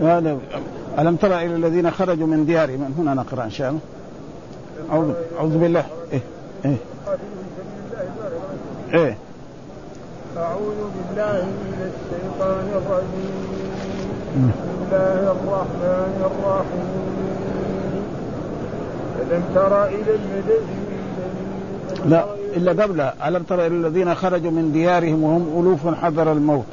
هذا ألم ترى إلى الذين خرجوا من ديارهم؟ من هنا نقرأ إن شاء الله. أعوذ أعوذ بالله. إيه إيه. إيه. أعوذ بالله من الشيطان الرجيم. بسم الله الرحمن الرحيم. ألم تر إلى الملأ لا إلا قبلها ألم تر إلى الذين خرجوا من ديارهم وهم ألوف حذر الموت؟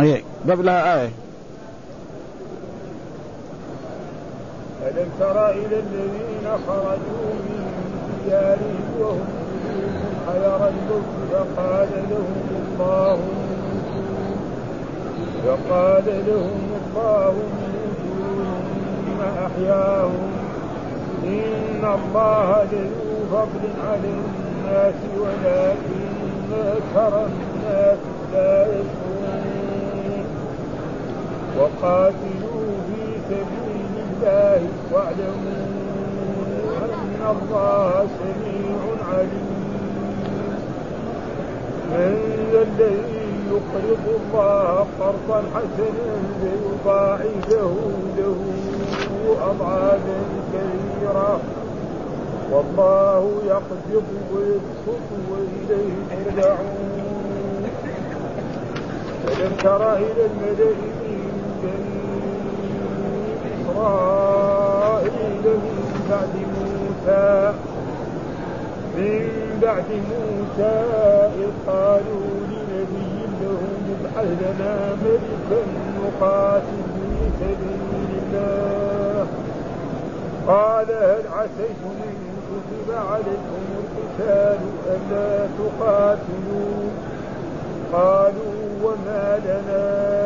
أي. قبلها آية ألم تر إلى الذين خرجوا من ديارهم وهم حذر الموت فقال لهم الله فقال لهم الله ثم أحياهم. إن الله لذو فضل على الناس ولكن أكثر الناس لا يشكرون. وقاتلوا في سبيل الله واعلموا أن الله سميع عليم. من ذا الذي يقرض الله قرضا حسنا فيضاعفه له أضعافا كثيرة. والله يقبض ويبسط وإليه ترجعون. ألم تر إلى الملأ من إسرائيل من بعد موسى. من بعد موسى إذ قالوا لنبي لهم ابعث لنا ملكا نقاتل في سبيل الله قال هل عسيتم أن كتب عليكم القتال ألا تقاتلوا؟ قالوا وما لنا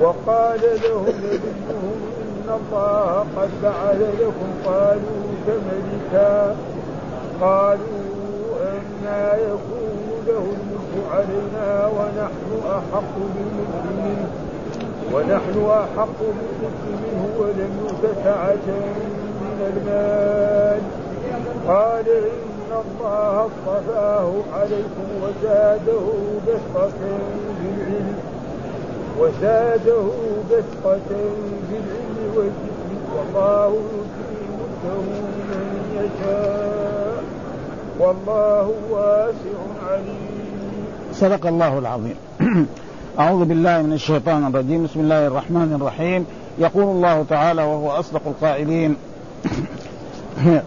وقال لهم نبيهم إن الله قد بعث لكم طالوت ملكا قالوا أنا يكون له الملك علينا ونحن أحق بالملك منه ونحن أحق بالملك منه ولم يؤت سعة من المال. قال إن الله اصطفاه عليكم وزاده بسطة في العلم وزاده بسطة في العلم والجسم والله يؤتي ملكه من يشاء. والله واسع عليم. صدق الله العظيم. أعوذ بالله من الشيطان الرجيم. بسم الله الرحمن الرحيم. يقول الله تعالى وهو أصدق القائلين.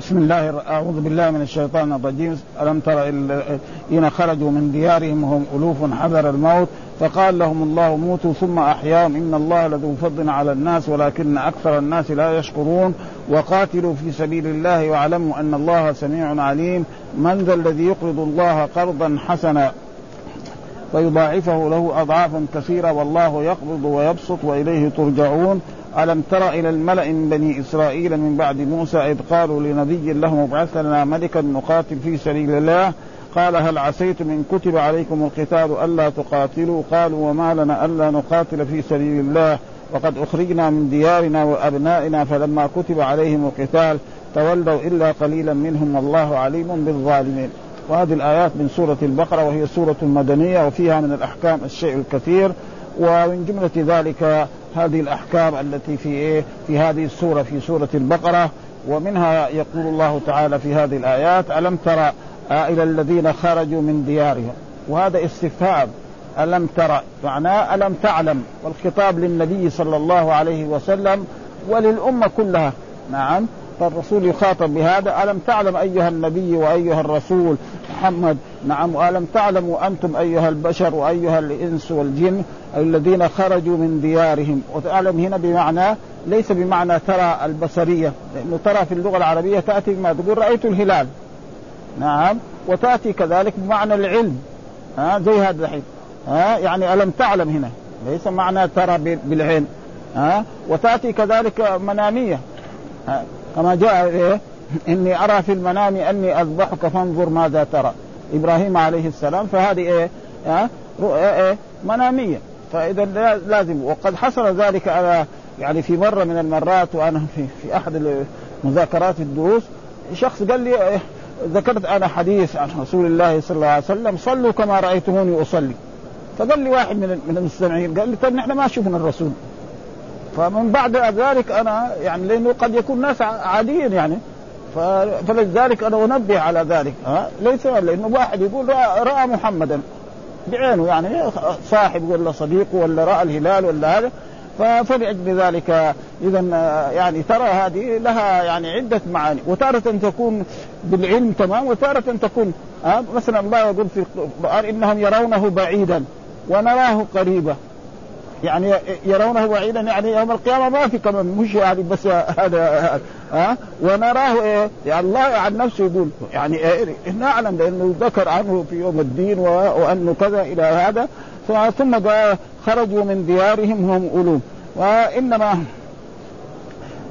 بسم الله أعوذ بالله من الشيطان الرجيم. ألم تر الذين خرجوا من ديارهم وهم ألوف حذر الموت. فقال لهم الله موتوا ثم أحياهم. إن الله لذو فضل على الناس ولكن أكثر الناس لا يشكرون. وقاتلوا في سبيل الله واعلموا أن الله سميع عليم. من ذا الذي يقرض الله قرضا حسنا فيضاعفه له أضعافا كثيرة والله يقبض ويبسط وإليه ترجعون. ألم تر إلى الملأ من بني إسرائيل من بعد موسى إذ قالوا لنبي لهم ابعث لنا ملكا نقاتل في سبيل الله. قال هل عسيتم إن كتب عليكم القتال ألا تقاتلوا؟ قالوا وما لنا ألا نقاتل في سبيل الله. وقد أخرجنا من ديارنا وأبنائنا فلما كتب عليهم القتال تولوا إلا قليلا منهم والله عليم بالظالمين. وهذه الآيات من سورة البقرة وهي سورة مدنية وفيها من الأحكام الشيء الكثير. ومن جملة ذلك هذه الأحكام التي في إيه؟ في هذه السورة في سورة البقرة. ومنها يقول الله تعالى في هذه الآيات ألم ترى إلى الذين خرجوا من ديارهم. وهذا استفهام ألم ترى معناه ألم تعلم؟ والخطاب للنبي صلى الله عليه وسلم وللأمة كلها. نعم. فالرسول يخاطب بهذا. ألم تعلم أيها النبي وأيها الرسول محمد؟ نعم. وألم تعلموا أنتم أيها البشر وأيها الإنس والجن الذين خرجوا من ديارهم؟ وتعلم هنا بمعنى ليس بمعنى ترى البصرية لأنه ترى في اللغة العربية تأتي ما تقول رأيت الهلال. نعم. وتأتي كذلك بمعنى العلم. ها زي هذا الحين ها يعني ألم تعلم هنا؟ ليس معنى ترى بالعين ها وتأتي كذلك منامية. ها كما جاء إيه؟ إني أرى في المنام أني أذبحك فانظر ماذا ترى. إبراهيم عليه السلام فهذه إيه؟ ها رؤيا إيه منامية. فإذا لازم. وقد حصل ذلك على يعني في مرة من المرات وأنا في في أحد مذاكرات الدروس شخص قال لي إيه ذكرت أنا حديث عن رسول الله صلى الله عليه وسلم صلوا كما رأيتموني أصلي. فقال لي واحد من من المستمعين قال لي طيب نحن ما شفنا الرسول. فمن بعد ذلك أنا يعني لأنه قد يكون ناس عاديين يعني فلذلك أنا أنبه على ذلك. ها؟ ليس لأنه واحد يقول راى, رأى محمدا. بعينه يعني صاحب ولا صديقه ولا رأى الهلال ولا هذا. فلأجل ذلك إذا يعني ترى هذه لها يعني عدة معاني. وتارة تكون بالعلم تمام وتارة تكون ها مثلا الله يقول في القرآن إنهم يرونه بعيدا ونراه قريبا. يعني يرونه بعيدا يعني يوم القيامة ما في كمان مش يعني بس هذا ها ونراه إيه يعني الله عن نفسه يقول يعني إيه نعلم لأنه ذكر عنه في يوم الدين وأنه كذا إلى هذا. ثم خرجوا من ديارهم هم ألوم وإنما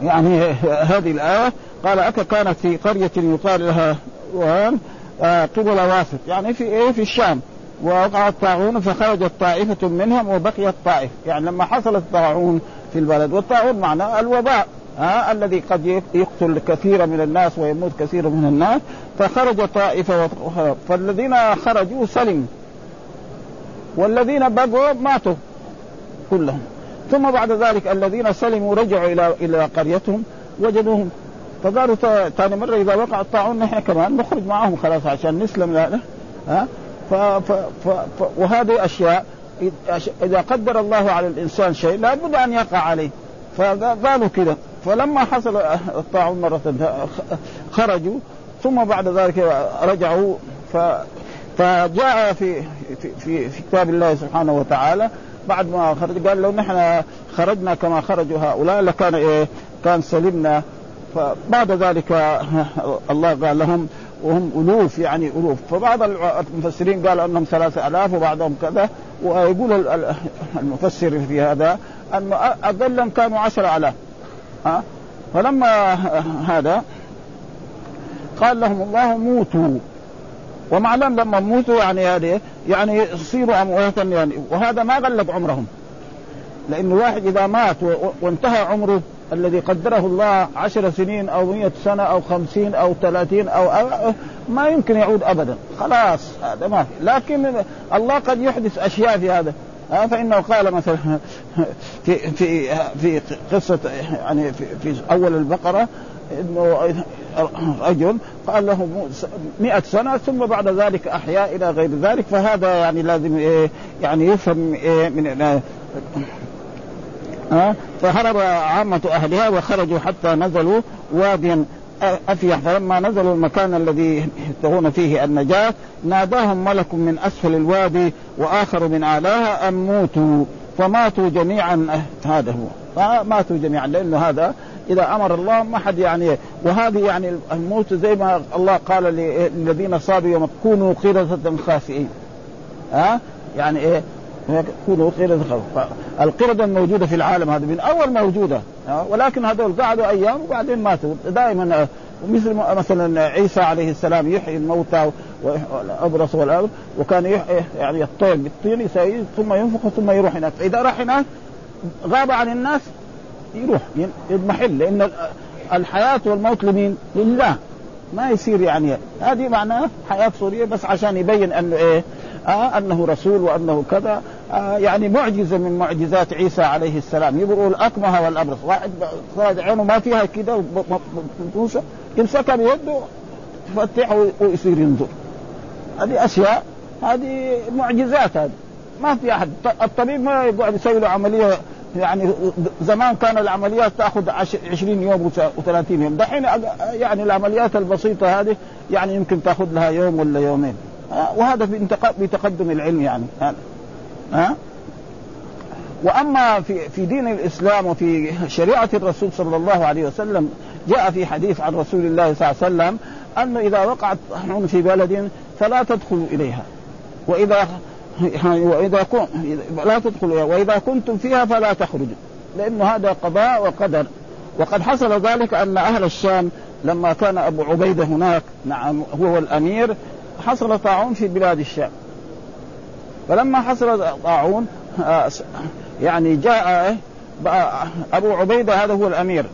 يعني هذه الآية قال أكا كانت في قرية يقال لها آه، قبل واسط. يعني في إيه؟ في الشام. ووقع الطاعون فخرجت طائفة منهم وبقيت طائفة يعني لما حصل الطاعون في البلد والطاعون معناه الوباء ها الذي قد يقتل كثيرا من الناس ويموت كثير من الناس. فخرج طائفة فالذين خرجوا سلموا. والذين بقوا ماتوا كلهم. ثم بعد ذلك الذين سلموا رجعوا إلى إلى قريتهم وجدوهم. فقالوا ثاني مرة إذا وقع الطاعون نحن كمان نخرج معهم خلاص عشان نسلم لا ها؟ ف ف ف ف وهذه أشياء إذا قدر الله على الإنسان شيء لابد أن يقع عليه. فقالوا كذا فلما حصل الطاعون مرة خرجوا ثم بعد ذلك رجعوا. ف فجاء في في في, كتاب الله سبحانه وتعالى. بعد ما خرج قال لو نحن خرجنا كما خرجوا هؤلاء لكان إيه؟ كان سلمنا. فبعد ذلك الله قال لهم وهم ألوف يعني ألوف. فبعض المفسرين قال أنهم ثلاثة آلاف وبعضهم كذا. ويقول المفسر في هذا أن أقلهم كانوا عشر آلاف. ها؟ فلما هذا قال لهم الله موتوا. ومعلم لما موتوا يعني هذه يعني يصيروا امواتا يعني وهذا ما غلب عمرهم. لأن واحد إذا مات وانتهى عمره الذي قدره الله عشر سنين أو مئة سنة أو خمسين أو ثلاثين أو, ما يمكن يعود أبدا. خلاص هذا ما في. لكن الله قد يحدث أشياء في هذا. فإنه قال مثلا في في في قصة يعني في, في أول البقرة إنه رجل قال له مئة سنة ثم بعد ذلك أحيا إلى غير ذلك فهذا يعني لازم إيه يعني يفهم إيه من ها؟ فهرب عامة أهلها وخرجوا حتى نزلوا واديا أفيح. فلما نزلوا المكان الذي يبتغون فيه النجاة ناداهم ملك من أسفل الوادي وآخر من أعلاها أن موتوا فماتوا جميعا. هذا هو. فماتوا جميعا لأنه هذا إذا أمر الله ما حد يعني وهذه يعني الموت زي ما الله قال للذين صابوا يوم كونوا قردة خاسئين. ها؟ يعني إيه؟ كونوا قردة القردة الموجودة في العالم هذا من أول موجودة ولكن هذول قعدوا أيام وبعدين ماتوا. دائما مثل مثلا عيسى عليه السلام يحيي الموتى والأبرص والأرض وكان يحيي يعني الطير بالطين ثم ينفخ ثم يروح هناك. فإذا راح هناك غاب عن الناس يروح يضمحل لأن الحياة والموت لمين؟ لله. ما يصير يعني. هذه معناه حياة سورية بس عشان يبين أنه إيه؟ آه أنه رسول وأنه كذا. آه يعني معجزة من معجزات عيسى عليه السلام. يبرؤ الاكمه والأبرص. واحد عينه ما فيها كده مبوسه يمسكها بيده تفتح ويصير ينظر. هذه أشياء هذه معجزات هذه. ما في أحد. الطبيب ما يقعد يسوي له عملية يعني زمان كان العمليات تأخذ 20 يوم و30 يوم. دحين يعني العمليات البسيطة هذه يعني يمكن تأخذ لها يوم ولا يومين. وهذا في تقدم العلم يعني. ها وأما في في دين الإسلام وفي شريعة الرسول صلى الله عليه وسلم جاء في حديث عن رسول الله صلى الله عليه وسلم أنه إذا وقعت في بلد فلا تدخلوا إليها. وإذا وإذا كن لا تدخلوا وإذا كنتم فيها فلا تخرجوا. لأنه هذا قضاء وقدر. وقد حصل ذلك أن أهل الشام لما كان أبو عبيدة هناك نعم هو الأمير حصل طاعون في بلاد الشام. فلما حصل طاعون آه، يعني جاء أبو عبيدة هذا هو الأمير.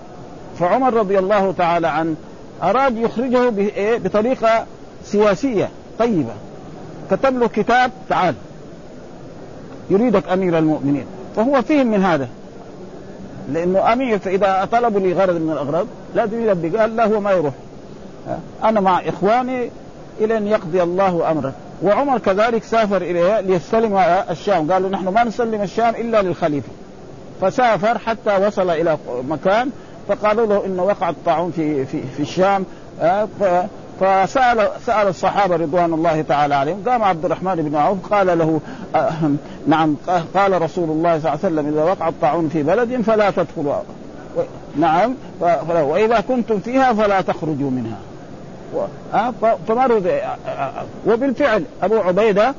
فعمر رضي الله تعالى عنه أراد يخرجه إيه؟ بطريقة سياسيه طيبة. كتب له كتاب تعال. يريدك أمير المؤمنين. فهو فهم من هذا. لأنه أمير فإذا طلبوا لي غرض من الأغراض لازم يلبي قال لا هو ما يروح. أنا مع إخواني إلى ان يقضي الله أمره. وعمر كذلك سافر اليها ليستلم الشام. قالوا نحن ما نسلم الشام إلا للخليفة. فسافر حتى وصل إلى مكان فقالوا له إنه وقع الطاعون في في في الشام. فسأل سأل الصحابة رضوان الله تعالى عليهم قام عبد الرحمن بن عوف قال له نعم قال رسول الله صلى الله عليه وسلم إذا وقع الطاعون في بلد فلا تدخلوا. نعم وإذا كنتم فيها فلا تخرجوا منها. فمروا وبالفعل أبو عبيدة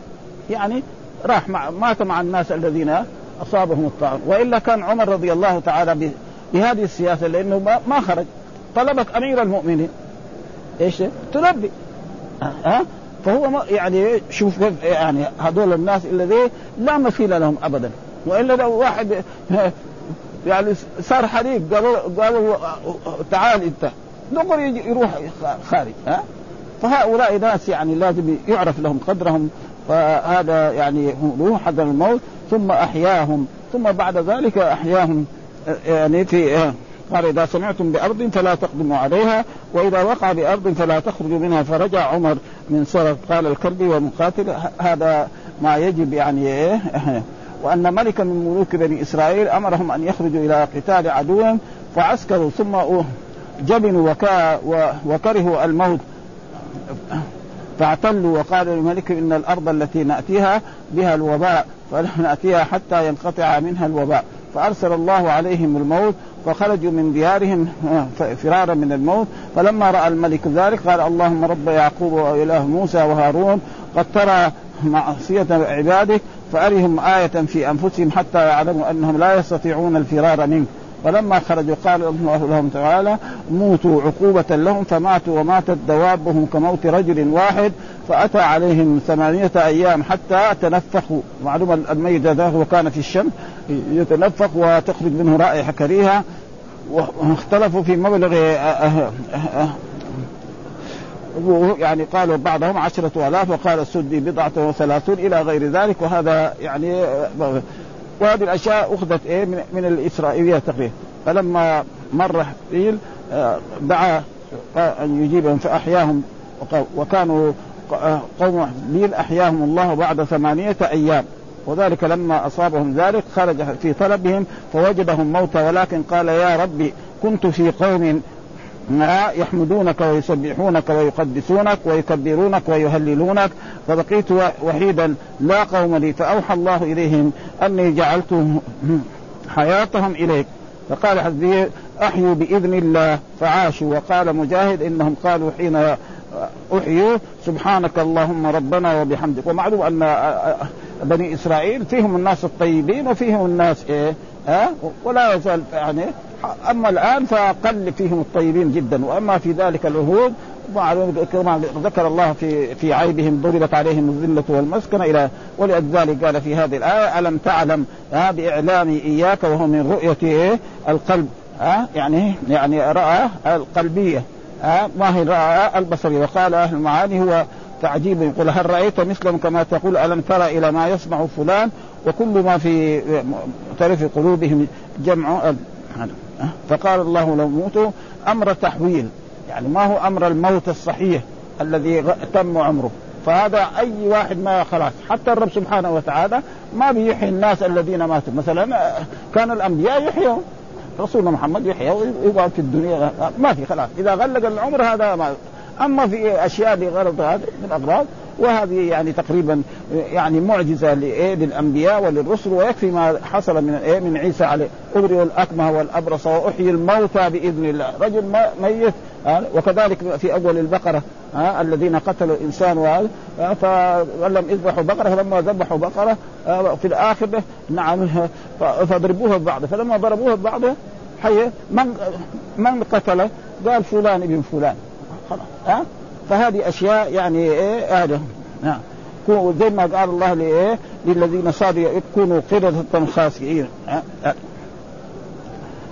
يعني راح مع مات مع الناس الذين أصابهم الطاعون. وإلا كان عمر رضي الله تعالى بهذه السياسة لأنه ما خرج. طلبك أمير المؤمنين. إيش؟ تلبي ها أه؟ فهو يعني شوف يعني هذول الناس الذي لا مثيل لهم ابدا. وإلا لو واحد يعني صار حريق قالوا قالوا تعال أنت. دغري يروح خارج ها فهؤلاء ناس يعني لازم يعرف لهم قدرهم. فهذا يعني روح حذر الموت. ثم أحياهم. ثم بعد ذلك أحياهم يعني في قال إذا سمعتم بأرض فلا تقدموا عليها وإذا وقع بأرض فلا تخرجوا منها فرجع عمر من سرد قال الكلبي ومقاتل هذا ما يجب يعني إيه؟ وأن ملكا من ملوك بني إسرائيل أمرهم أن يخرجوا إلى قتال عدوهم فعسكروا ثم جبنوا وكا وكرهوا الموت. فاعتلوا وقالوا للملك إن الأرض التي نأتيها بها الوباء فلا ناتيها حتى ينقطع منها الوباء. فأرسل الله عليهم الموت فخرجوا من ديارهم فرارا من الموت. فلما رأى الملك ذلك قال اللهم رب يعقوب وإله موسى وهارون قد ترى معصية عبادك فأرهم آية في أنفسهم حتى يعلموا أنهم لا يستطيعون الفرار منك. فلما خرجوا قال الله لهم تعالى موتوا عقوبة لهم فماتوا وماتت دوابهم كموت رجل واحد فأتى عليهم ثمانية أيام حتى تنفخوا. معلوم الميت ذا هو كان في الشمس. يتنفخ وتخرج منه رائحة كريهة واختلفوا في مبلغ آه، آه، آه، يعني قالوا بعضهم عشرة آلاف وقال السدي بضعة وثلاثون إلى غير ذلك وهذا يعني وهذه الأشياء أخذت إيه من, الإسرائيلية تقريبا. فلما مر حين دعا أن يجيبهم فأحياهم وكانوا قوم حزبين أحياهم الله بعد ثمانية أيام. وذلك لما أصابهم ذلك خرج في طلبهم فوجدهم موتى ولكن قال يا ربي كنت في قوم يحمدونك ويسبحونك ويقدسونك ويكبرونك ويهللونك فبقيت وحيدا لا قوم لي فأوحى الله إليهم أني جعلت حياتهم إليك. فقال حزبي أحيوا بإذن الله فعاشوا وقال مجاهد إنهم قالوا حين أحيوا. سبحانك اللهم ربنا وبحمدك. ومعلوم أن بني إسرائيل فيهم الناس الطيبين وفيهم الناس إيه؟ ها؟ ولا يزال يعني أما الآن فقل فيهم الطيبين جدا. وأما في ذلك العهود كما ذكر الله في في عيبهم ضربت عليهم الذلة والمسكنة إلى ولذلك قال في هذه الآية ألم تعلم ها باعلامي إياك وهو من رؤية إيه؟ القلب. ها؟ يعني يعني رأى القلبية. راى البصريه وقال أهل المعاني هو تعجيب يقول هل رأيت مثلهم كما تقول ألم ترى إلى ما يصنع فلان؟ وكل ما في طرف قلوبهم جمع فقال الله لو موتوا أمر تحويل يعني ما هو أمر الموت الصحيح الذي تم عمره. فهذا أي واحد ما خلاص حتى الرب سبحانه وتعالى ما بيحيي الناس الذين ماتوا. مثلا كان الأنبياء يحيون. رسولنا محمد يحيى ويقعد في الدنيا ما في خلاص إذا غلق العمر هذا ما أما في أشياء لغرض من الأغراض وهذه يعني تقريبا يعني معجزة للأنبياء وللرسل ويكفي ما حصل من إيه؟ من عيسى عليه. أبرئ الأكمه والأبرص وأحيي الموتى بإذن الله. رجل ميت وكذلك في أول البقرة ها الذين قتلوا انسان وهذا فلم يذبحوا بقرة فلما ذبحوا بقرة في الآخر نعم فضربوها ببعض. فلما ضربوها ببعض حي من من قتله؟ قال فلان ابن فلان. خلاص ها فهذه أشياء يعني إيه هذا نعم زي ما قال الله لايه للذين صادوا يكونوا قردة خاسئين. ها,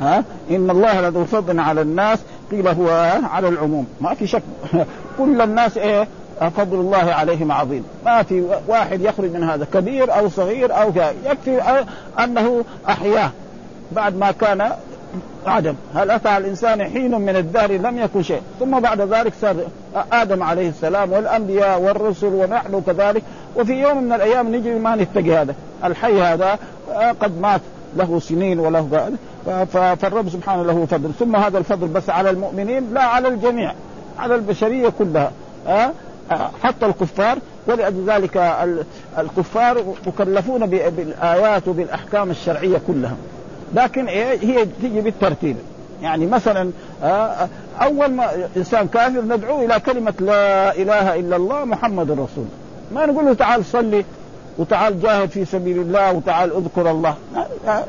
ها إن الله لذو فضل على الناس قيل هو على العموم. ما في شك. كل الناس إيه؟ فضل الله عليهم عظيم. ما في واحد يخرج من هذا. كبير أو صغير أو يكفي أنه احياه بعد ما كان عدم هل أتى الإنسان حين من الدهر؟ لم يكن شيء. ثم بعد ذلك صار آدم عليه السلام والأنبياء والرسل ونحن كذلك. وفي يوم من الأيام نجي ما نتقي هذا. الحي هذا قد مات. له سنين وله فالرب سبحانه له فضل. ثم هذا الفضل بس على المؤمنين لا على الجميع على البشرية كلها حتى الكفار. ولأجل ذلك الكفار مكلفون بالآيات وبالأحكام الشرعية كلها. لكن إيه هي تيجي بالترتيب. يعني مثلا آه، أول ما إنسان كافر ندعوه إلى كلمة لا إله إلا الله محمد رسول ما نقول له تعال صلي وتعال جاهد في سبيل الله وتعال اذكر الله.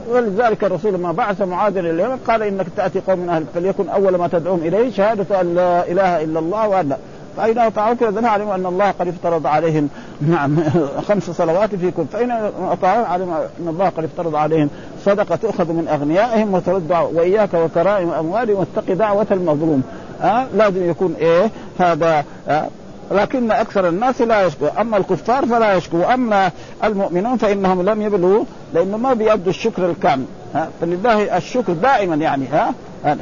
ولذلك الرسول لما بعث معاذ إلى اليمن قال إنك تأتي قوم من أهل فليكن أول ما تدعوهم إليه شهادة أن لا إله إلا الله وأن فإن أطاعوك إذا علموا أن الله قد افترض عليهم. نعم. خمس صلوات في كل فإن أطاعوا علم أن الله قد افترض عليهم. صدقة تؤخذ من أغنيائهم وترد وإياك وكرائم أموالهم واتق دعوة المظلوم. أه؟ لازم يكون إيه؟ هذا أه؟ لكن أكثر الناس لا يشكو. أما الكفار فلا يشكو. أما المؤمنون فإنهم لم يبلغوا لأنه ما بيأدوا الشكر الكامل. ها؟ فلله الشكر دائما يعني ها؟ أه؟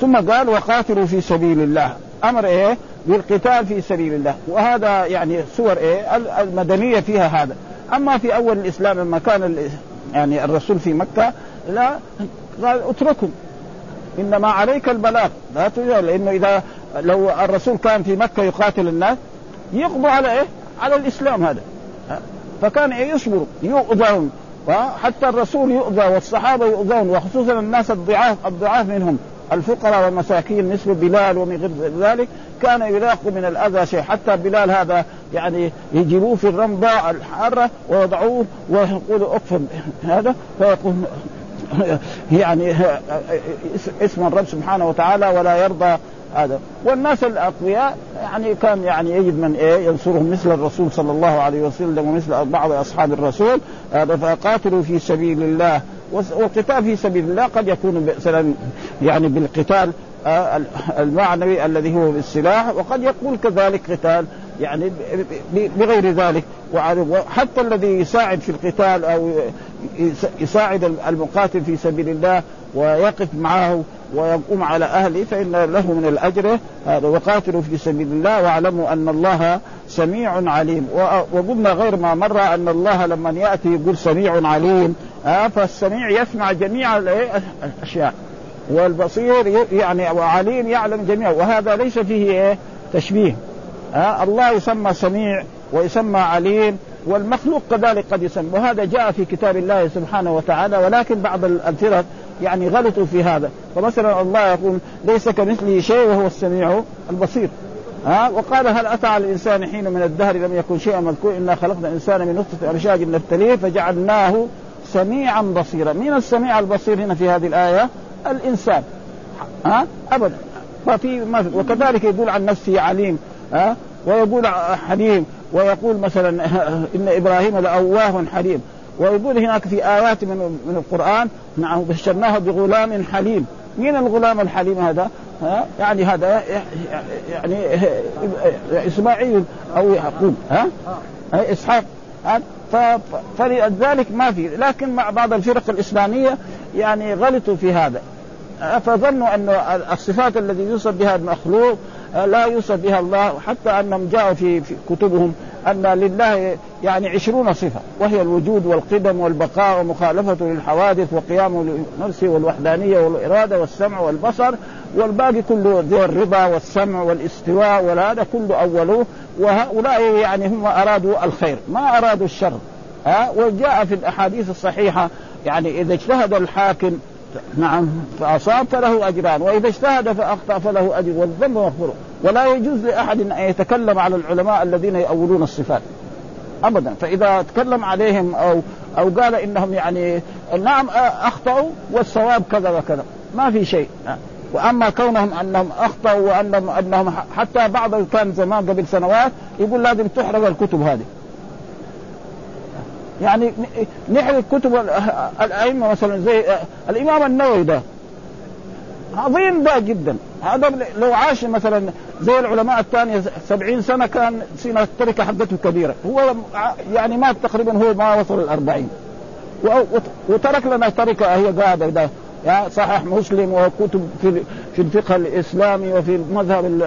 ثم قال وقاتلوا في سبيل الله. أمر إيه؟ بالقتال في سبيل الله. وهذا يعني صور إيه؟ المدنية فيها هذا. أما في أول الإسلام لما كان يعني الرسول في مكة لا قال اتركهم. إنما عليك البلاغ. لا تجعل لأنه إذا لو الرسول كان في مكة يقاتل الناس يقضوا على إيه؟ على الإسلام هذا. فكان إيه؟ يصبر يؤذون. حتى الرسول يؤذى والصحابة يؤذون وخصوصا الناس الضعاف الضعاف منهم الفقراء والمساكين مثل بلال ومن غير ذلك كان يلاق من الأذى شيء. حتى بلال هذا يعني يجيبوه في الرمضاء الحارة ويضعوه ويقولوا اكفر هذا فيقول يعني اسم الرب سبحانه وتعالى ولا يرضى هذا. والناس الأقوياء يعني كان يعني يجد من إيه؟ ينصرهم مثل الرسول صلى الله عليه وسلم ومثل بعض أصحاب الرسول. هذا فقاتلوا في سبيل الله. والقتال في سبيل الله قد يكون مثلا يعني بالقتال آه، المعنوي الذي هو بالسلاح. وقد يكون كذلك قتال يعني بغير ذلك. وحتى الذي يساعد في القتال أو يساعد المقاتل في سبيل الله ويقف معه ويقوم على أهله فإن له من الأجر هذا. وقاتلوا في سبيل الله واعلموا أن الله سميع عليم. وقلنا غير ما مر أن الله لما يأتي يقول سميع عليم. آه فالسميع يسمع جميع الأشياء. والبصير يعني وعليم يعلم جميع وهذا ليس فيه إيه؟ تشبيه. آه الله يسمى سميع ويسمى عليم والمخلوق كذلك قد يسمى. وهذا جاء في كتاب الله سبحانه وتعالى ولكن بعض الفرق يعني غلطوا في هذا. فمثلا الله يقول ليس كمثله شيء وهو السميع البصير. ها؟ وقال هل أتى على الإنسان حين من الدهر لم يكن شيئا مذكور إنا خلقنا الإنسان من نطفة امشاج نبتليه فجعلناه سميعا بصيرا. مين السميع البصير هنا في هذه الآية؟ الإنسان. ها؟ ابدا. ما في ما في وكذلك يقول عن نفسه عليم. ها؟ ويقول حليم ويقول مثلا إن إبراهيم لأواه حليم. ويقول هناك في آيات من من القرآن نعم بشرناه بغلام حليم. مين الغلام الحليم هذا؟ ها؟ يعني هذا يعني إسماعيل أو يعقوب ها؟ إسحاق فلذلك ما في. لكن مع بعض الفرق الإسلامية يعني غلطوا في هذا. فظنوا أن الصفات التي يوصف بها المخلوق لا يوصف بها الله حتى أنهم جاءوا في, في كتبهم أن لله يعني عشرون صفة وهي الوجود والقدم والبقاء ومخالفته للحوادث وقيامه لنفسه والوحدانية والإرادة والسمع والبصر والباقي كله ذي الرضا والسمع والاستواء وهذا كله اولوه وهؤلاء يعني هم أرادوا الخير ما أرادوا الشر. ها؟ وجاء في الأحاديث الصحيحة يعني إذا اجتهد الحاكم نعم فأصاب فله أجران وإذا اجتهد فأخطأ فله أجر والذنب مغفور. ولا يجوز لأحد أن يتكلم على العلماء الذين يؤولون الصفات. ابدا. فإذا تكلم عليهم أو أو قال إنهم يعني نعم أخطأوا والصواب كذا وكذا. ما في شيء. وأما كونهم أنهم أخطأوا وأنهم أنهم حتى بعض كان زمان قبل سنوات يقول لازم تحرق الكتب هذه. يعني نحرق كتب الأئمة مثلا زي الإمام النووي ده. عظيم ده جدا. هذا لو عاش مثلا زي العلماء الثانية سبعين سنة كان سنة التركة حقته كبيرة. هو يعني مات تقريبا هو ما وصل الأربعين. وترك لنا تركة هي قاعدة ده. يعني صحيح مسلم وكتب في في الفقه الإسلامي وفي المذهب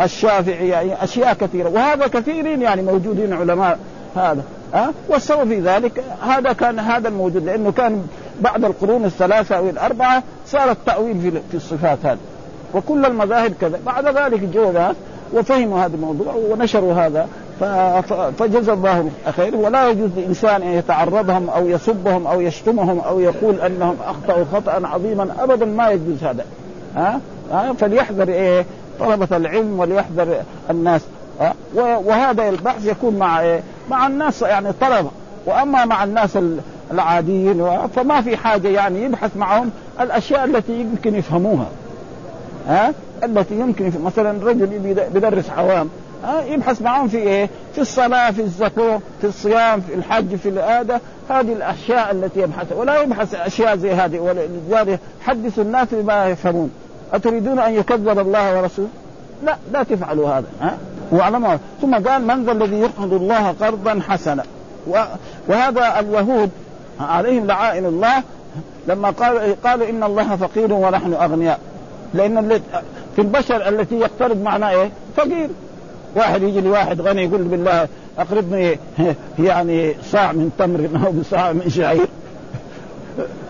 الشافعي يعني أشياء كثيرة. وهذا كثيرين يعني موجودين علماء هذا. ها؟ والسبب في ذلك هذا كان هذا الموجود لأنه كان بعد القرون الثلاثة أو الأربعة صار التأويل في الصفات هذه. وكل المذاهب كذا. بعد ذلك جو ناس وفهموا هذا الموضوع ونشروا هذا فجزى الله خير. ولا يجوز لإنسان أن يتعرضهم أو يسبهم أو يشتمهم أو يقول أنهم أخطأوا خطأ عظيما. ابدا ما يجوز هذا. ها, ها؟ فليحذر إيه؟ طلبة العلم وليحذر الناس؟ وهذا البحث يكون مع إيه؟ مع الناس يعني طلبة وأما مع الناس العاديين فما في حاجة يعني يبحث معهم الأشياء التي يمكن يفهموها. ها؟ التي يمكن مثلا رجل بيدرس عوام ها؟ يبحث معهم في إيه؟ في الصلاة، في الزكاة، في الصيام، في الحج، في الآدة هذه الأشياء التي يبحث. ولا يبحث أشياء زي هذه. ولذلك حدثوا الناس بما يفهمون. أتريدون أن يكذب الله ورسوله؟ لا لا تفعلوا هذا ها؟ واعلموا ثم قال من ذا الذي يقرض الله قرضا حسنا. وهذا اليهود عليهم لعائن الله لما قالوا قالوا إن الله فقير ونحن أغنياء. لأن في البشر التي يقترض معناه إيه؟ فقير. واحد يجي لواحد غني يقول بالله أقرضني يعني صاع من تمر أو صاع من شعير.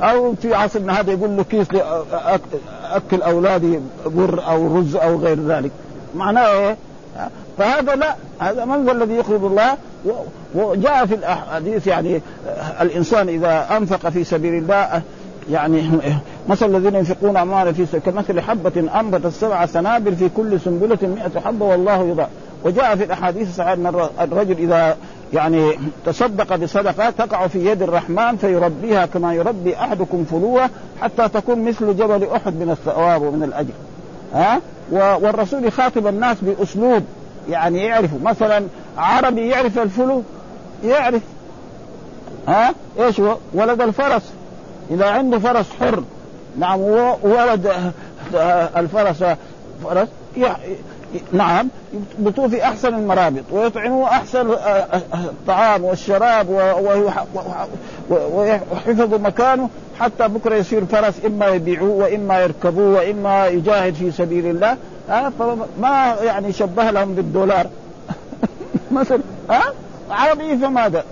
أو في عصرنا هذا يقول له كيس أكل أولادي بر أو رز أو غير ذلك. معناه إيه؟ فهذا لا هذا من هو الذي يقرض الله؟ وجاء في الاحاديث يعني الإنسان إذا أنفق في سبيل الله يعني مثل الذين ينفقون اموالا في كمثل حبة أنبتت سبع سنابل في كل سنبلة مئة حبة والله يضاعف وجاء في الأحاديث أن الرجل إذا يعني تصدق بصدقة تقع في يد الرحمن فيربيها كما يربي أحدكم فلوة حتى تكون مثل جبل أحد من الثواب ومن الأجر. ها؟ والرسول يخاطب الناس بأسلوب يعني يعرفوا. مثلا عربي يعرف الفلو يعرف. ها؟ إيش هو؟ ولد الفرس. إذا عنده فرس حر. نعم ولد الفرس فرس. نعم يثبتوه في احسن المرابط ويطعموه أحسن الطعام والشراب ويحفظوا مكانه. حتى بكرة يصير فرس إما يبيعوه وإما يركبوه وإما يجاهد في سبيل الله. ها؟ فما يعني شبه لهم بالدولار. مثلا ها؟ عربي فماذا؟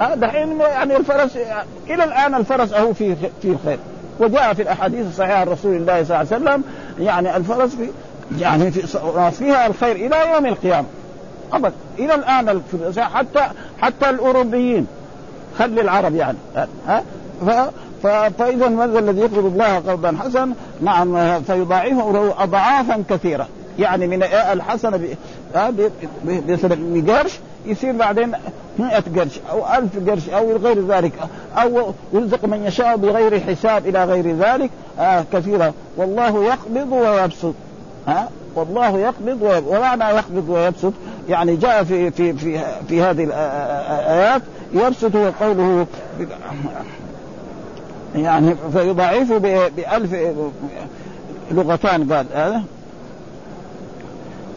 ها؟ دحين يعني الفرس إلى الآن الفرس أهو في في الخير. وجاء في الأحاديث الصحيحة عن رسول الله صلى الله عليه وسلم يعني الفرس في يعني في فيها الخير إلى يوم القيامة. أبد. إلى الآن حتى حتى الأوروبيين خلي العرب يعني ها؟ فاذا ماذا الذي يقرض الله قرضا حسنا نعم فيضاعفه له اضعافا كثيرة. يعني من الحسنة ب قرش يصير بعدين 100 قرش أو 1000 قرش أو غير ذلك أو يرزق من يشاء بغير حساب إلى غير ذلك. آه كثيرا والله يقبض ويبسط. ها؟ والله يقبض ومعنى يقبض ويبسط يعني جاء في في في في هذه الايات يبسط قوله يعني فيضاعفه بألف لغتان قال هذا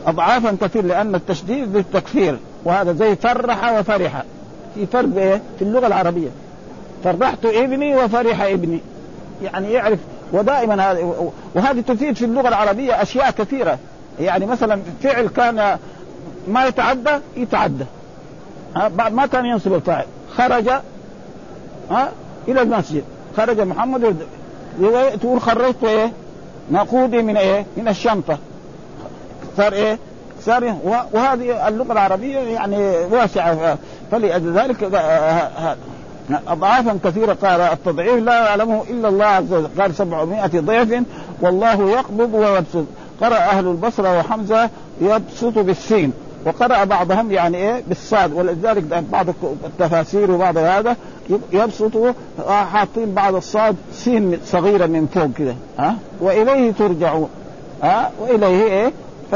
أضعافا كثير لأن التشديد بالتكفير وهذا زي فرح وفرح. في فرق إيه؟ في اللغة العربية. فرحت ابني وفرح ابني. يعني يعرف ودائما هذا وهذه تفيد في اللغة العربية أشياء كثيرة. يعني مثلا فعل كان ما يتعدى يتعدى. بعد ما كان ينصب الفاعل. خرج ها إلى المسجد. خرج محمد تقول خرجت إيه؟ نقودي من إيه؟ من الشنطة. صار إيه؟ صار وهذه اللغة العربية يعني واسعة. فلذلك اضعافا كثيرة. قال التضعيف لا يعلمه إلا الله عز وجل. قال 700 ضعف والله يقبض ويبسط. قرأ أهل البصرة وحمزة يبسط بالسين. وقرأ بعضهم يعني إيه بالصاد ولذلك بعض التفاسير وبعض هذا يبسط حاطين بعض الصاد سين صغيرة من فوق كده ها؟ وإليه ترجعون ها؟ وإليه إيه؟ ف...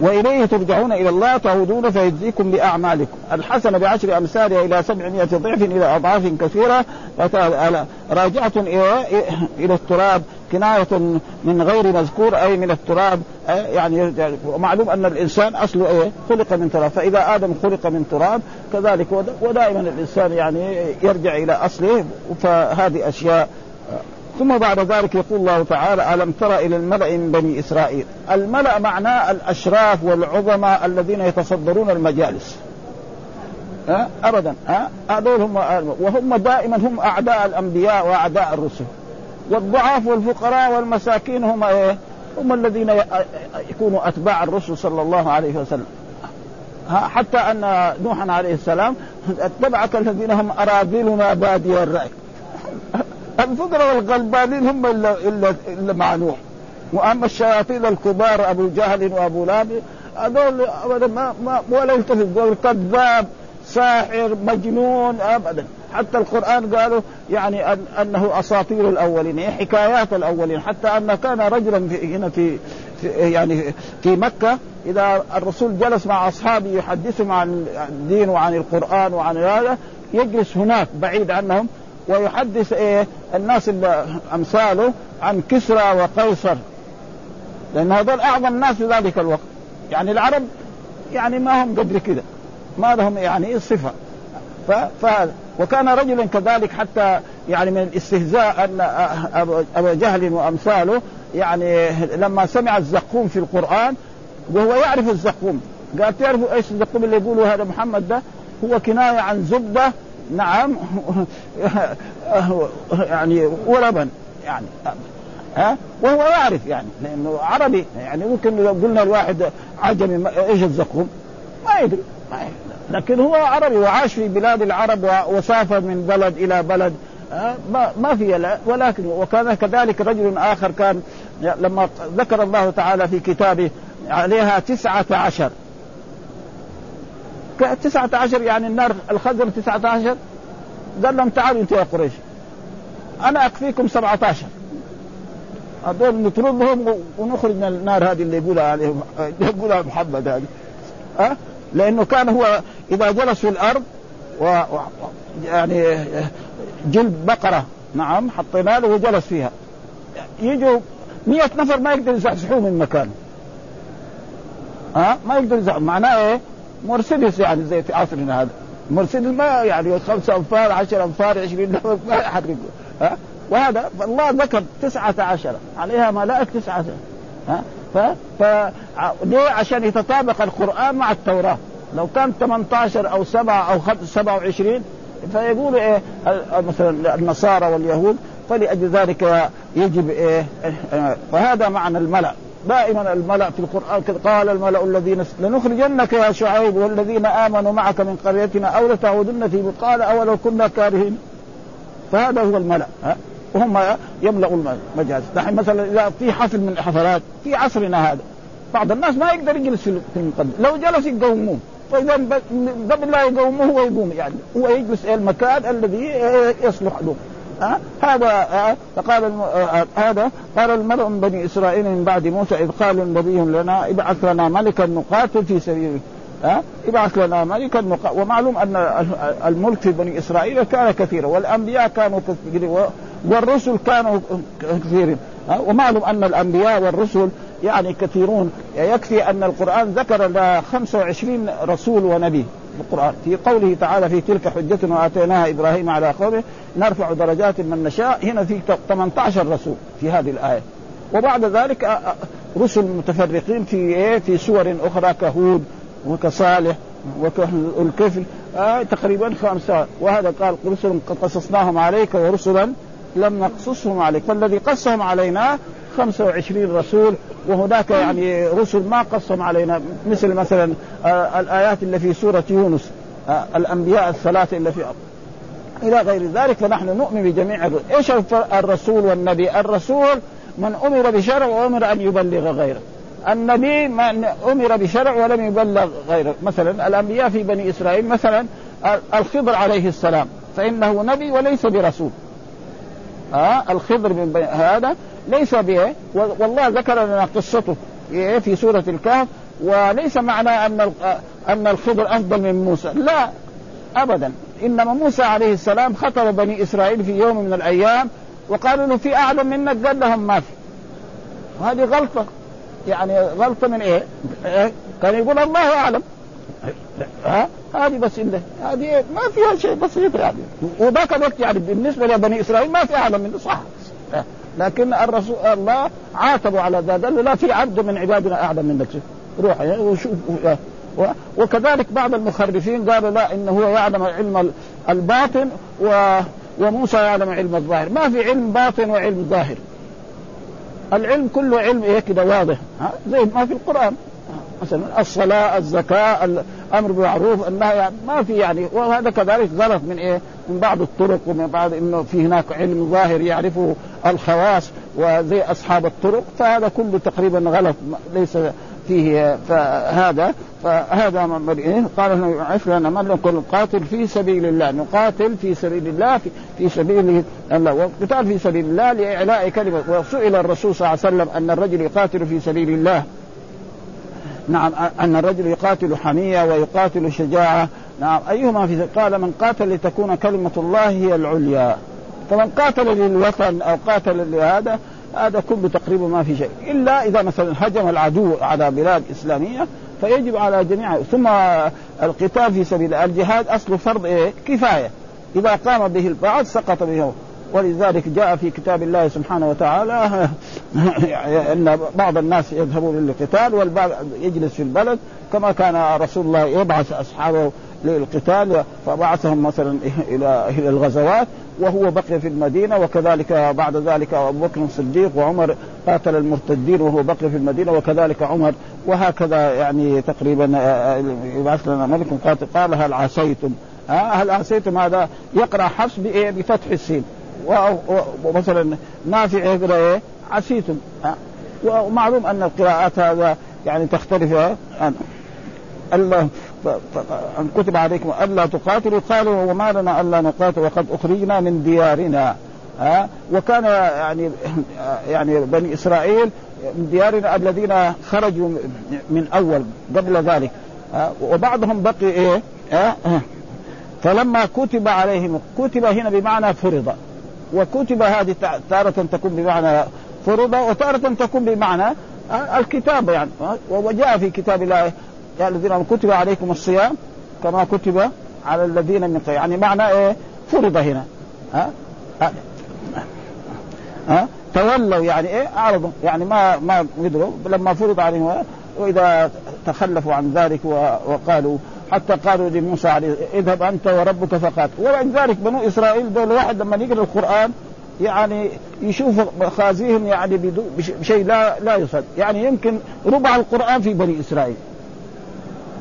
وإليه ترجعون إلى الله تعودون فيجزيكم بأعمالكم. الحسنة بعشر أمثالها إلى سبعمائة ضعف إلى أضعاف كثيرة. راجعة إلى التراب كناية من غير مذكور أي من التراب. يعني ومعلوم أن الإنسان أصله إيه؟ خلق من تراب. فإذا آدم خلق من تراب كذلك ودائما الإنسان يعني يرجع إلى أصله. فهذه أشياء ثم بعد ذلك يقول الله تعالى ألم تر إلى الملأ من بني إسرائيل؟ الملأ معناه الأشراف والعظماء الذين يتصدرون المجالس. ابدا. ها؟ هذول هم وهم دائما هم أعداء الأنبياء وأعداء الرسل. والضعاف والفقراء والمساكين هم إيه؟ هم الذين يكونوا أتباع الرسل صلى الله عليه وسلم. حتى أن نوحا عليه السلام اتبعك الذين هم أراذلنا بادي الرأي. الفقراء والغلبانين هم الا الا إلا مع نوح. وأما الشياطين الكبار أبو جهل وأبو لهب هذول ابدا ما, ما ولا يلتفت كذاب ساحر مجنون ابدا. حتى القرآن قالوا يعني أن أنه أساطير الأولين يعني حكايات الأولين. حتى أن كان رجلا في هنا في, في يعني في مكة إذا الرسول جلس مع أصحابه يحدثهم عن الدين وعن القرآن وعن هذا يجلس هناك بعيد عنهم ويحدث إيه؟ الناس أمثاله عن كسرى وقيصر. لأن هذول أعظم الناس في ذلك الوقت. يعني العرب يعني ما هم قدر كده. ما لهم يعني صفة. ف... وكان رجلا كذلك حتى يعني من الاستهزاء أن أبو جهل وأمثاله يعني لما سمع الزقوم في القرآن وهو يعرف الزقوم. قال تعرفوا إيش الزقوم اللي يقولوا هذا محمد ده؟ هو كناية عن زبدة نعم. يعني ولبن يعني ها؟ وهو يعرف يعني لأنه عربي يعني ممكن لو قلنا الواحد عجمي إيش الزقوم ما يدري ما يدري. لكن هو عربي وعاش في بلاد العرب وسافر من بلد إلى بلد ما ما في ولكن وكان كذلك رجل آخر كان لما ذكر الله تعالى في كتابه عليها تسعة عشر. تسعة عشر يعني النار الخزر تسعة عشر. قال لهم تعالوا أنتم يا قريش أنا أكفيكم 17 هذول نطردهم ونخرج من النار هذه اللي يقولها عليهم يقولها محمد هذه. ها؟ أه؟ لأنه كان هو إذا جلس في الأرض و يعني جلد بقرة نعم حطينا له وجلس فيها. يجوا مئة نفر ما يقدر يزحزحوه من مكانه. ها؟ أه؟ ما يقدر يزحزحوه معناه إيه؟ مرسيدس يعني زي في عصرنا هذا. مرسيدس ما يعني خمسة أنفار عشر أنفار عشرين نفر ما يحرقوا ها؟ وهذا الله ذكر تسعة عشر. عليها ملائكة تسعة ها؟ ف... ف... ليه؟ عشان يتطابق القرآن مع التوراة. لو كان 18 أو 7 أو 27 فيقولوا إيه؟ مثلا النصارى واليهود فلأجل ذلك يجب إيه؟ فهذا معنى الملأ. دائما الملأ في القرآن قال الملأ الذين لنخرجنك يا شعيب والذين آمنوا معك من قريتنا أو لتعودن في قال أولو كنا كارهين. فهذا هو الملأ ها؟ وهم يملأوا المجاز. نحن مثلا إذا في حفل من الحفلات في عصرنا هذا بعض الناس ما يقدر يجلس في المقدم لو جلس يقوموه فإذا قبل لا يقوموه هو يقوم يعني هو يجلس المكان الذي يصلح له. أه؟ هذا أه؟ فقال أه؟ هذا قال المرء من بني إسرائيل من بعد موسى إذ قال النبي لنا ابعث لنا ملكا نقاتل في سبيله ها ابعث لنا ملكا نقاتل ومعلوم أن الملك في بني إسرائيل كان كثيرا والأنبياء كانوا كثيرين والرسل كانوا كثيرين ومعلوم أن الأنبياء والرسل يعني كثيرون يكفي أن القرآن ذكر 25 رسول ونبي القرآن في قوله تعالى في تلك حجتنا آتيناها إبراهيم على قومه نرفع درجات من نشاء. هنا في 18 رسول في هذه الآية. وبعد ذلك رسل متفرقين في إيه؟ في سور أخرى كهود وكصالح وكالكفل. آه تقريبا خمسة. وهذا قال رسل قصصناهم عليك ورسلا لم نقصصهم عليك. فالذي قصهم علينا 25 رسول وهناك يعني رسل ما قصهم علينا مثل مثلا آه الآيات اللي في سورة يونس آه الأنبياء الثلاثة اللي في أرض. إلى غير ذلك فنحن نؤمن بجميع الرسل، إيش الرسول والنبي؟ الرسول من أمر بشرع وأمر أن يبلغ غيره. النبي من أمر بشرع ولم يبلغ غيره، مثلا الأنبياء في بني إسرائيل مثلا الخضر عليه السلام فإنه نبي وليس برسول. ها آه الخضر من هذا ليس به والله ذكر لنا قصته في سورة الكهف وليس معنى أن أن الخضر أفضل من موسى لا ابدا إنما موسى عليه السلام خطب بني إسرائيل في يوم من الأيام وقالوا له في اعلم منك قال لهم ما في وهذه غلطة يعني غلطة من إيه؟ إيه؟ كان يقول الله أعلم ها هذه بس إنه. هذه ما فيها شيء بسيط يعني وذاك الوقت يعني بالنسبة لبني إسرائيل ما في اعلم منه صح لكن الرسول الله عاتبوا على ذا قال له لا في عبد من عبادنا أعلم منك روح وشوف وكذلك بعض المخرفين قالوا لا إنه هو يعلم علم الباطن و وموسى يعلم علم الظاهر. ما في علم باطن وعلم ظاهر. العلم كله علم إيه؟ واضح. ها؟ زي ما في القرآن. مثلا الصلاة الزكاة الأمر بالمعروف النهي يعني ما في يعني. وهذا كذلك غلط من إيه؟ من بعض الطرق ومن بعض إنه في هناك علم ظاهر يعرفه الخواص وزي أصحاب الطرق فهذا كله تقريبا غلط ليس فيه فهذا. فهذا من إيه؟ قال يعرف لنا من نقول قاتل في سبيل الله. نقاتل في سبيل الله في, في سبيل الله. والقتال في سبيل الله لإعلاء كلمة. وسئل الرسول صلى الله عليه وسلم أن الرجل يقاتل في سبيل الله. نعم أن الرجل يقاتل حمية ويقاتل شجاعة. نعم أيهما في قال من قاتل لتكون كلمة الله هي العليا. فمن قاتل للوطن أو قاتل لهذا هذا كله تقريبا ما في شيء. إلا إذا مثلا هجم العدو على بلاد إسلامية فيجب على جميع. ثم القتال في سبيل الجهاد اصله فرض إيه؟ كفاية. إذا قام به البعض سقط به. ولذلك جاء في كتاب الله سبحانه وتعالى إن بعض الناس يذهبون للقتال والبعض يجلس في البلد كما كان رسول الله يبعث أصحابه للقتال فبعثهم مثلا إلى إلى الغزوات وهو بقي في المدينة وكذلك بعد ذلك أبو بكر الصديق وعمر قاتل المرتدين وهو بقي في المدينة وكذلك عمر وهكذا يعني تقريبا يبعث لنا ملك قاتل قال هل عصيتم هل عصيتم هذا يقرأ حفص بفتح السين. ومثلا نافع يقرا إيه عسيتم ومعلوم أن القراءات هذا يعني تختلف. الله أن كتب عليكم ألا تقاتلوا قالوا وما لنا ألا نقاتل وقد أخرجنا من ديارنا. ها وكان يعني يعني بني إسرائيل من ديارنا الذين خرجوا من أول قبل ذلك. وبعضهم بقي إيه؟ فلما كتب عليهم كتب هنا بمعنى فرض. وكتب هذه تارة تكون بمعنى فرض وتارة تكون بمعنى الكتاب يعني. وجاء في كتاب الله يا الذين كتب عليكم الصيام كما كتب على الذين من قبل. يعني معنى إيه؟ فرض هنا. ها؟ ها, ها؟ تولوا يعني إيه؟ أعرضوا. يعني ما ما قدروا لما فرض عليهم وإذا تخلفوا عن ذلك وقالوا حتى قالوا لموسى عليه اذهب انت وربك فقاتل. ولذلك بنو إسرائيل دول واحد لما يقرأ القرآن يعني يشوف مخازيهم يعني بشيء لا لا يصد. يعني يمكن ربع القرآن في بني إسرائيل.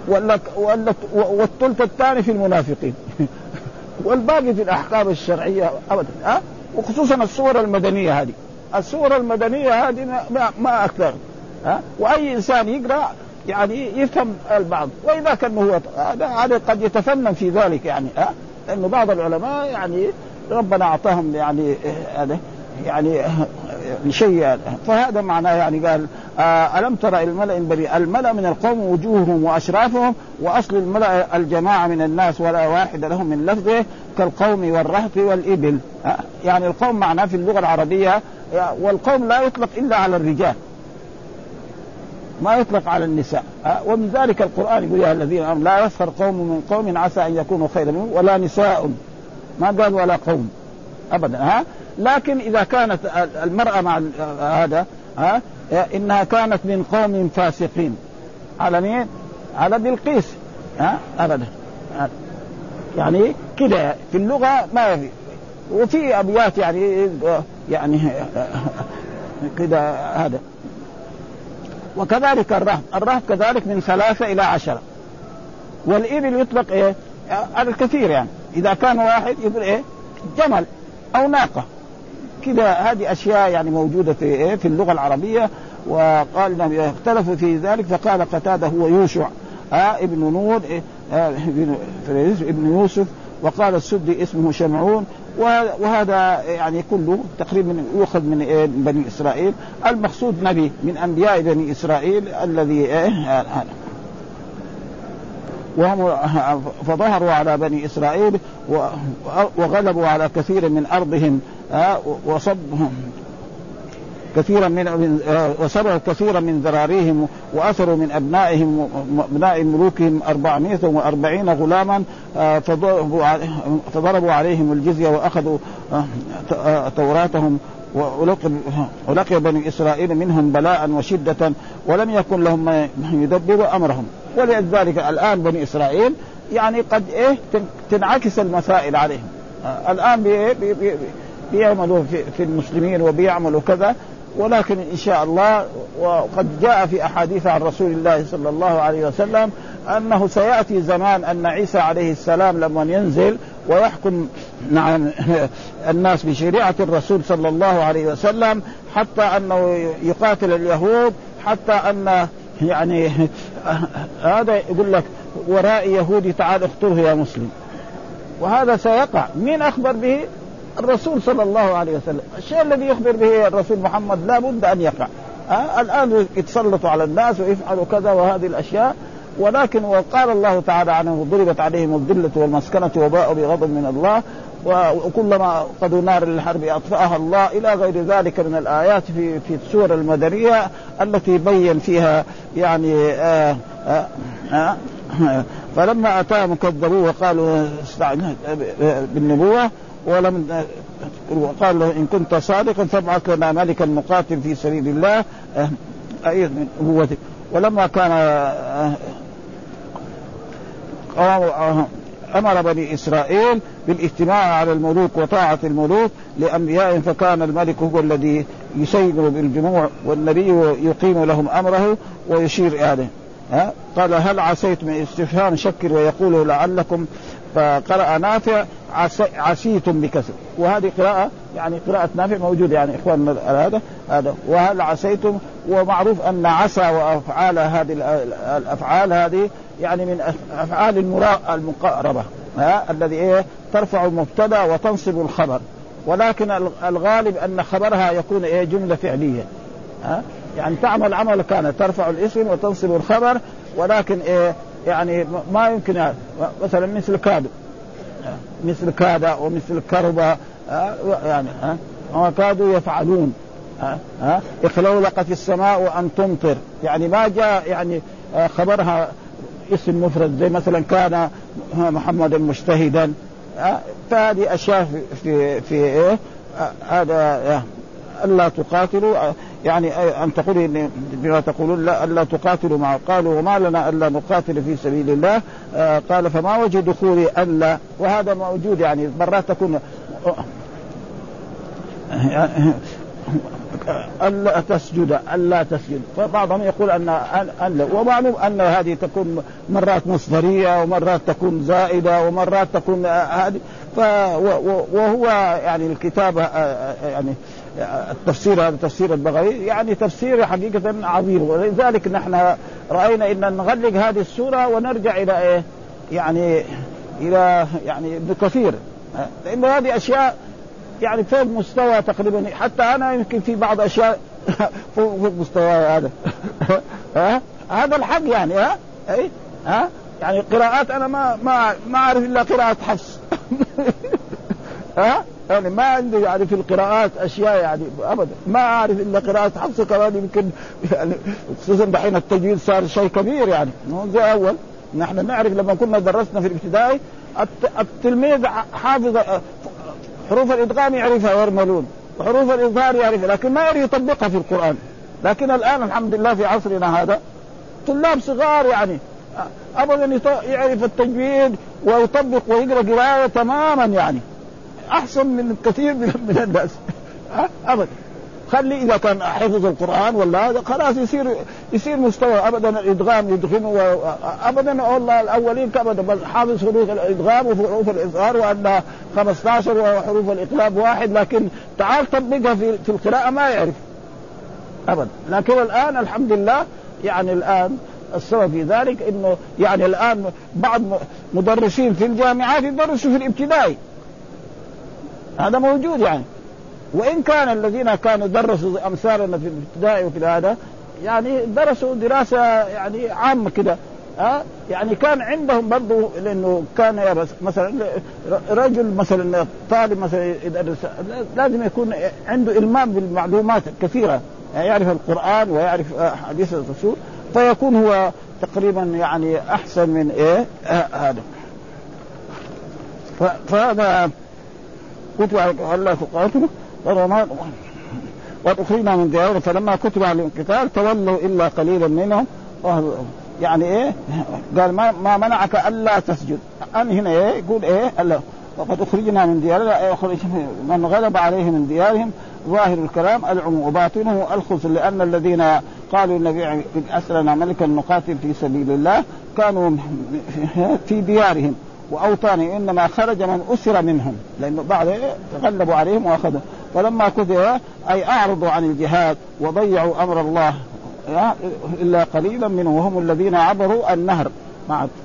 ولا ولا والثلث الثاني في المنافقين. والباقي في الأحكام الشرعية ابدا ها؟ وخصوصا الصور المدنية هذه. الصور المدنية هذه ما, ما أكثر ها؟ وأي إنسان يقرأ يعني يفهم البعض. وإذا كان هو هذا قد يتفنن في ذلك يعني ها؟ لأنه بعض العلماء يعني ربنا أعطاهم يعني هذا يعني شيء فهذا معناه يعني قال آه ألم ترى الملأ البريء الملأ من القوم وجوههم وأشرافهم وأصل الملأ الجماعة من الناس ولا واحد لهم من لفظه كالقوم والرهط والإبل آه يعني القوم معناه في اللغة العربية والقوم لا يطلق إلا على الرجال. ما يطلق على النساء. أه؟ ومن ذلك القرآن يقول يا الذين آمنوا لا يسخر قوم من قوم عسى أن يكونوا خيرا منهم ولا نساء. ما قال ولا قوم أبدا ها؟ لكن إذا كانت المرأة مع هذا ها؟ إنها كانت من قوم فاسقين. على مين؟ على بلقيس ها؟ أبدا. يعني كده في اللغة ما في. وفي أبيات يعني يعني كده هذا. وكذلك الرهب. الرهب كذلك من ثلاثة إلى عشرة. والإبل يطلق إيه؟ على الكثير يعني. إذا كان واحد يقول إيه؟ جمل أو ناقة. كذا هذه أشياء يعني موجودة في إيه؟ في اللغة العربية. وقال اختلفوا في ذلك. فقال قتادة هو يوشع. آه ابن نور آه ابن ابن يوسف. وقال السدي اسمه شمعون. وهذا يعني كله تقريبا يؤخذ من إيه؟ بني إسرائيل. المقصود نبي من أنبياء بني إسرائيل الذي إيه؟ وهم فظهروا على بني إسرائيل وغلبوا على كثير من أرضهم وصبهم. كثيرا من وسروا كثيرا من ذراريهم واثروا من أبنائهم أبناء ملوكهم 440 غلاما فضربوا عليهم الجزية وأخذوا توراتهم ولقي بني إسرائيل منهم بلاء وشدة ولم يكن لهم من يدبر أمرهم. ولذلك الآن بني إسرائيل يعني قد إيه تنعكس المسائل عليهم. الآن بي بي بيعملوا في, في المسلمين وبيعملوا كذا ولكن إن شاء الله وقد جاء في أحاديث عن رسول الله صلى الله عليه وسلم أنه سيأتي زمان أن عيسى عليه السلام لما ينزل ويحكم نعم الناس بشريعة الرسول صلى الله عليه وسلم حتى أنه يقاتل اليهود حتى أن يعني هذا يقول لك ورائي يهودي تعال اقتله يا مسلم. وهذا سيقع. مين أخبر به؟ الرسول صلى الله عليه وسلم. الشيء الذي يخبر به الرسول محمد لا بد أن يقع أه؟ الآن يتسلطوا على الناس ويفعلوا كذا وهذه الأشياء. ولكن وقال الله تعالى عنه ضربت عليهم الذلة والمسكنة وباءوا بغضب من الله. وكلما قدوا نار للحرب أطفأها الله. إلى غير ذلك من الآيات في في السور المدنية التي بين فيها يعني آآ آآ آآ فلما أتاهم كذبوه وقالوا بالنبوة ولم وقال له إن كنت صادقا فابعث لنا ملكا نقاتل في سبيل الله. اي من نبوتك ولما كان أمر بني إسرائيل بالاجتماع على الملوك وطاعة الملوك لانبيائهم فكان الملك هو الذي يسير بالجموع والنبي يقيم لهم أمره ويشير إليه. قال هل عسيتم استفهام شكر ويقول لعلكم فقرأ نافع عسيتم بكسر. وهذه قراءة يعني قراءة نافع موجودة يعني إخواننا هذا هذا. وهل عسيتم؟ ومعروف أن عسى وأفعال هذه الأفعال هذه يعني من أفعال المقاربة ها الذي إيه؟ ترفع المبتدأ وتنصب الخبر. ولكن الغالب أن خبرها يكون إيه؟ جملة فعلية ها. يعني تعمل عمل كانت ترفع الاسم وتنصب الخبر ولكن إيه؟ يعني ما يمكن مثلا مثل كادو مثل كاد ومثل كربة يعني ها كادوا يفعلون. ها ها اخلولقت السماء وأن تمطر. يعني ما جاء يعني خبرها اسم مفرد. زي مثلا كان محمد مجتهدا. فهذه أشياء في في, في إيه؟ هذا ألا تقاتلوا. يعني أن تقول بما تقولون لا الا تقاتلوا مع قالوا وما لنا الا نقاتل في سبيل الله. آه قال فما وجه دخول الا وهذا موجود يعني مرات تكون ألا تسجد ألا تسجد. فبعضهم يقول أن أن ومعلوم أن هذه تكون مرات مصدرية ومرات تكون زائدة ومرات تكون هذه وهو يعني الكتاب يعني التفسير هذا تفسير البغوي يعني تفسير حقيقة عظيم. ولذلك نحن رأينا أن نغلق هذه السورة ونرجع إلى إيه؟ يعني إلى يعني ابن كثير. لأنه هذه أشياء يعني فوق مستوى تقريبا حتى أنا يمكن في بعض أشياء فوق مستوى هذا. ها؟ هذا الحق يعني ها؟ أي ها؟ يعني قراءات أنا ما ما ما أعرف إلا قراءة حفص. ها؟ يعني ما عندي يعني في القراءات أشياء يعني ابدا. ما أعرف إلا قراءة حفص كمان يمكن يعني خصوصا دحين التجويد صار شيء كبير يعني. مو زي أول. نحن نعرف لما كنا درسنا في الابتدائي التلميذ حافظ حروف الإدغام يعرفها ويرملون. وحروف الإظهار يعرفها لكن ما يعرف يطبقها في القرآن. لكن الآن الحمد لله في عصرنا هذا طلاب صغار يعني ابدا يعرف التجويد ويطبق ويقرأ قراءة تماما يعني. أحسن من كثير من, الناس. ابدا خلي إذا كان حفظ القرآن ولا هذا خلاص يصير يصير مستوى ابدا الإدغام يدغم ابدا والله الأولين ابدا بل حافظ حروف الإدغام وحروف الإظهار وانها 15 وحروف الاقلاب واحد لكن تعال طبقها في في القراءة ما يعرف. ابدا. لكن الآن الحمد لله يعني الآن السبب في ذلك إنه يعني الآن بعض مدرسين في الجامعات يدرسوا في الابتدائي. هذا موجود يعني. وإن كان الذين كانوا درسوا أمثالنا في الابتدائي وفي هذا يعني درسوا دراسة يعني عامة كده ها؟ يعني كان عندهم برضه لأنه كان مثلا رجل مثلا طالب مثلا يدرس لازم يكون عنده إلمام بالمعلومات كثيره يعني يعرف القرآن ويعرف حديث الرسول فيكون هو تقريبا يعني أحسن من إيه؟ هذا. فهذا كتب الله قاتله وما وأخرجنا من ديارهم فلما كتب عليهم القتال تولوا إلا قليلا منهم. يعني إيه؟ قال ما, ما منعك ألا تسجد. أن هنا إيه؟ يقول إيه؟ ألا. وقد أخرجنا من ديارنا إيه؟ من غلب عليهم من ديارهم. ظاهر الكلام العموم وباطنه. الخص لأن الذين قالوا النبي اسلنا ملكا نقاتل في سبيل الله كانوا في ديارهم. واوطانهم إنما خرج من أسر منهم لأنه بعد تغلبوا عليهم وأخذوا. فلما كتب أي أعرضوا عن الجهاد وضيعوا أمر الله إلا قليلا منهم وهم الذين عبروا النهر.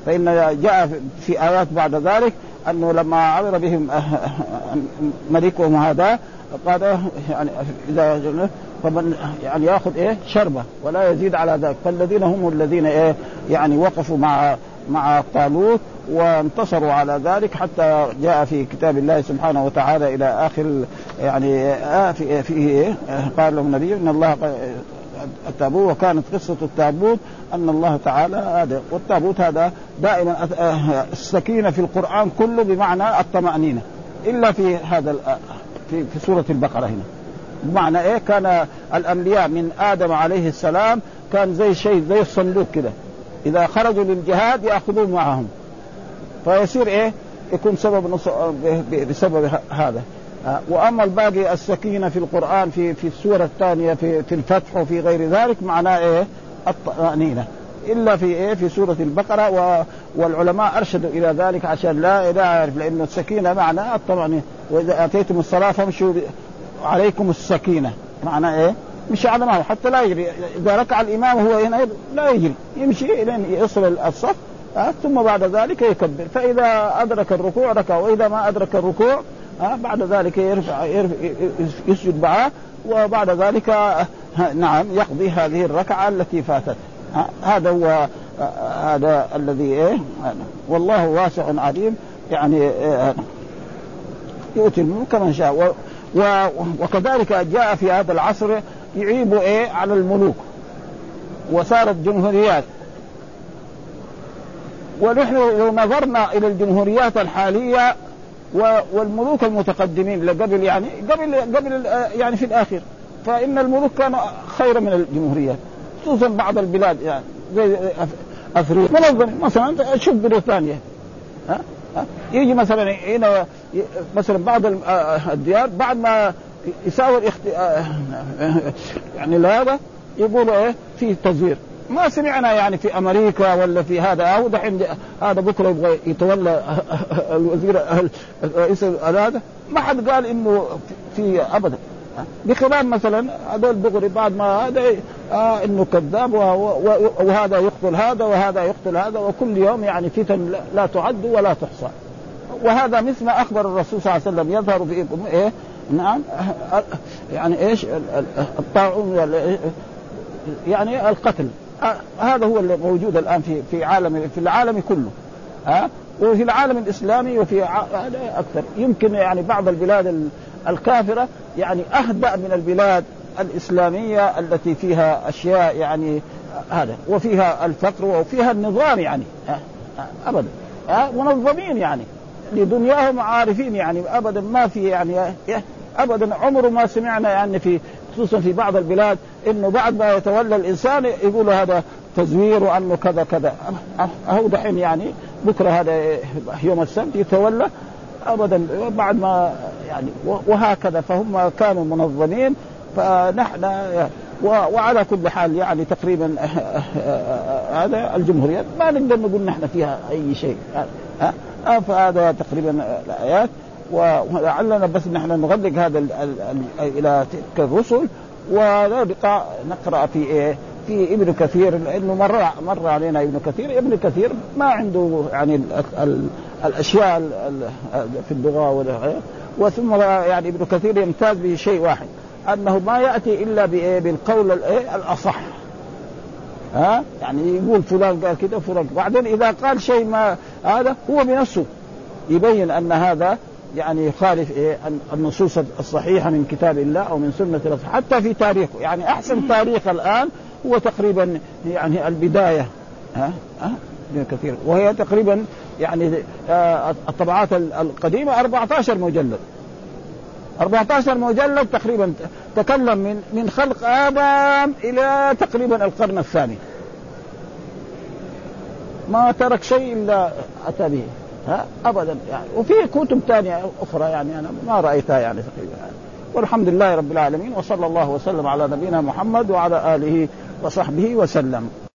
فإن جاء في آيات بعد ذلك أنه لما عبر بهم ملكهم هذا قال يعني إذا فمن يعني يأخذ إيه؟ شربه ولا يزيد على ذلك. فالذين هم الذين إيه يعني وقفوا مع مع طالوت وانتصروا على ذلك حتى جاء في كتاب الله سبحانه وتعالى إلى آخر يعني آه في فيه قال لهم النبي إن الله التابوت وكانت قصة التابوت أن الله تعالى هذا والتابوت هذا دائما آه، السكينة في القرآن كله بمعنى الطمأنينة إلا في هذا في, في سورة البقرة هنا. بمعنى إيه؟ كان الأنبياء من آدم عليه السلام كان زي شيء زي الصندوق كده. إذا خرجوا للجهاد يأخذوه معهم. فيصير إيه؟ يكون سبب بسبب هذا. آه، وأما الباقي السكينة في القرآن في في السورة الثانية في في الفتح وفي غير ذلك معناه إيه؟ الطمأنينة. إلا في إيه؟ في سورة البقرة و والعلماء أرشدوا إلى ذلك عشان لا لا يعرف لأنه السكينة معناه الطمأنينة. وإذا أتيتم الصلاة فامشوا عليكم السكينة. معناه إيه؟ مشي على حتى لا يجري. إذا ركع الإمام هو هنا لا يجري. يمشي لين يصل الصف أه؟ ثم بعد ذلك يكبر. فإذا أدرك الركوع ركع وإذا ما أدرك الركوع ها؟ بعد ذلك يرفع, يرفع يسجد معه وبعد ذلك نعم يقضي هذه الركعة التي فاتت. هذا هو هذا الذي إيه؟ والله واسع عليم. يعني يؤتي الملك من شاء. وكذلك جاء في هذا العصر يعيب إيه؟ على الملوك. وصارت جمهوريات. ونحن لو نظرنا إلى الجمهوريات الحالية والملوك المتقدمين قبل يعني قبل قبل يعني في الاخير فإن الملوك كانوا خير من الجمهوريات خصوصا بعض البلاد يعني زي أفريقيا. مثلا شوف بريطانيا ها؟ يجي مثلا هنا مثلا بعض الديار بعد ما يساوي يعني هذا يقولوا إيه؟ في تزوير. ما سمعنا يعني في أمريكا ولا في هذا. أو دحين هذا بكرة يبغى يتولى الوزير رئيس هذا ما حد قال إنه في أبدا. بخلاف مثلا هذول دغري بعد ما هذا آه إنه كذاب وهذا يقتل هذا وهذا يقتل هذا وكل يوم يعني فتن لا تعد ولا تحصى. وهذا مثل ما أخبر الرسول صلى الله عليه وسلم. يظهر فيكم إيه؟ نعم. يعني إيش؟ الطاعون يعني القتل. هذا هو اللي موجود الآن في في عالم في العالم كله. ها وفي العالم الإسلامي وفي أكثر. يمكن يعني بعض البلاد الكافرة يعني أهدأ من البلاد الإسلامية التي فيها أشياء يعني هذا وفيها الفقر وفيها النظام يعني ابدا. منظمين يعني لدنياهم عارفين يعني ابدا ما في يعني ابدا عمره ما سمعنا يعني في خصوصا في بعض البلاد إنه بعد ما يتولى الإنسان يقول هذا تزوير وأنه كذا كذا. هو دحين يعني بكرة هذا يوم السبت يتولى ابدا بعد ما يعني وهكذا فهم كانوا منظمين فنحن وعلى كل حال يعني تقريبا هذا الجمهوريات ما نقدر نقول نحن فيها أي شيء. فهذا تقريبا الآيات. ولعلنا بس نحن نغلق هذا ال ال ال إلى تلك الرسل ولا بقاء نقرأ في إيه؟ في ابن كثير لأنه مر مر علينا ابن كثير. ابن كثير ما عنده يعني ال ال الأشياء ال في اللغة وثم يعني ابن كثير يمتاز بشيء واحد أنه ما يأتي إلا بالقول الايه الأصح. ها؟ يعني يقول فلان قال كذا فلان بعدين إذا قال شيء ما هذا هو بنفسه يبين أن هذا يعني يخالف إيه؟ النصوص الصحيحة من كتاب الله أو من سنة الله حتى في تاريخه. يعني أحسن تاريخ الآن هو تقريبا يعني البداية. ها؟ ها؟ كثير. وهي تقريبا يعني آه الطبعات القديمة 14 مجلد. 14 مجلد تقريبا تكلم من من خلق آدم إلى تقريبا القرن الثاني. ما ترك شيء إلا أتى به. ها؟ ابدا يعني. وفي كتب ثانية أخرى يعني أنا ما رأيتها يعني تقريبا يعني. والحمد لله رب العالمين وصلى الله وسلم على نبينا محمد وعلى آله وصحبه وسلم.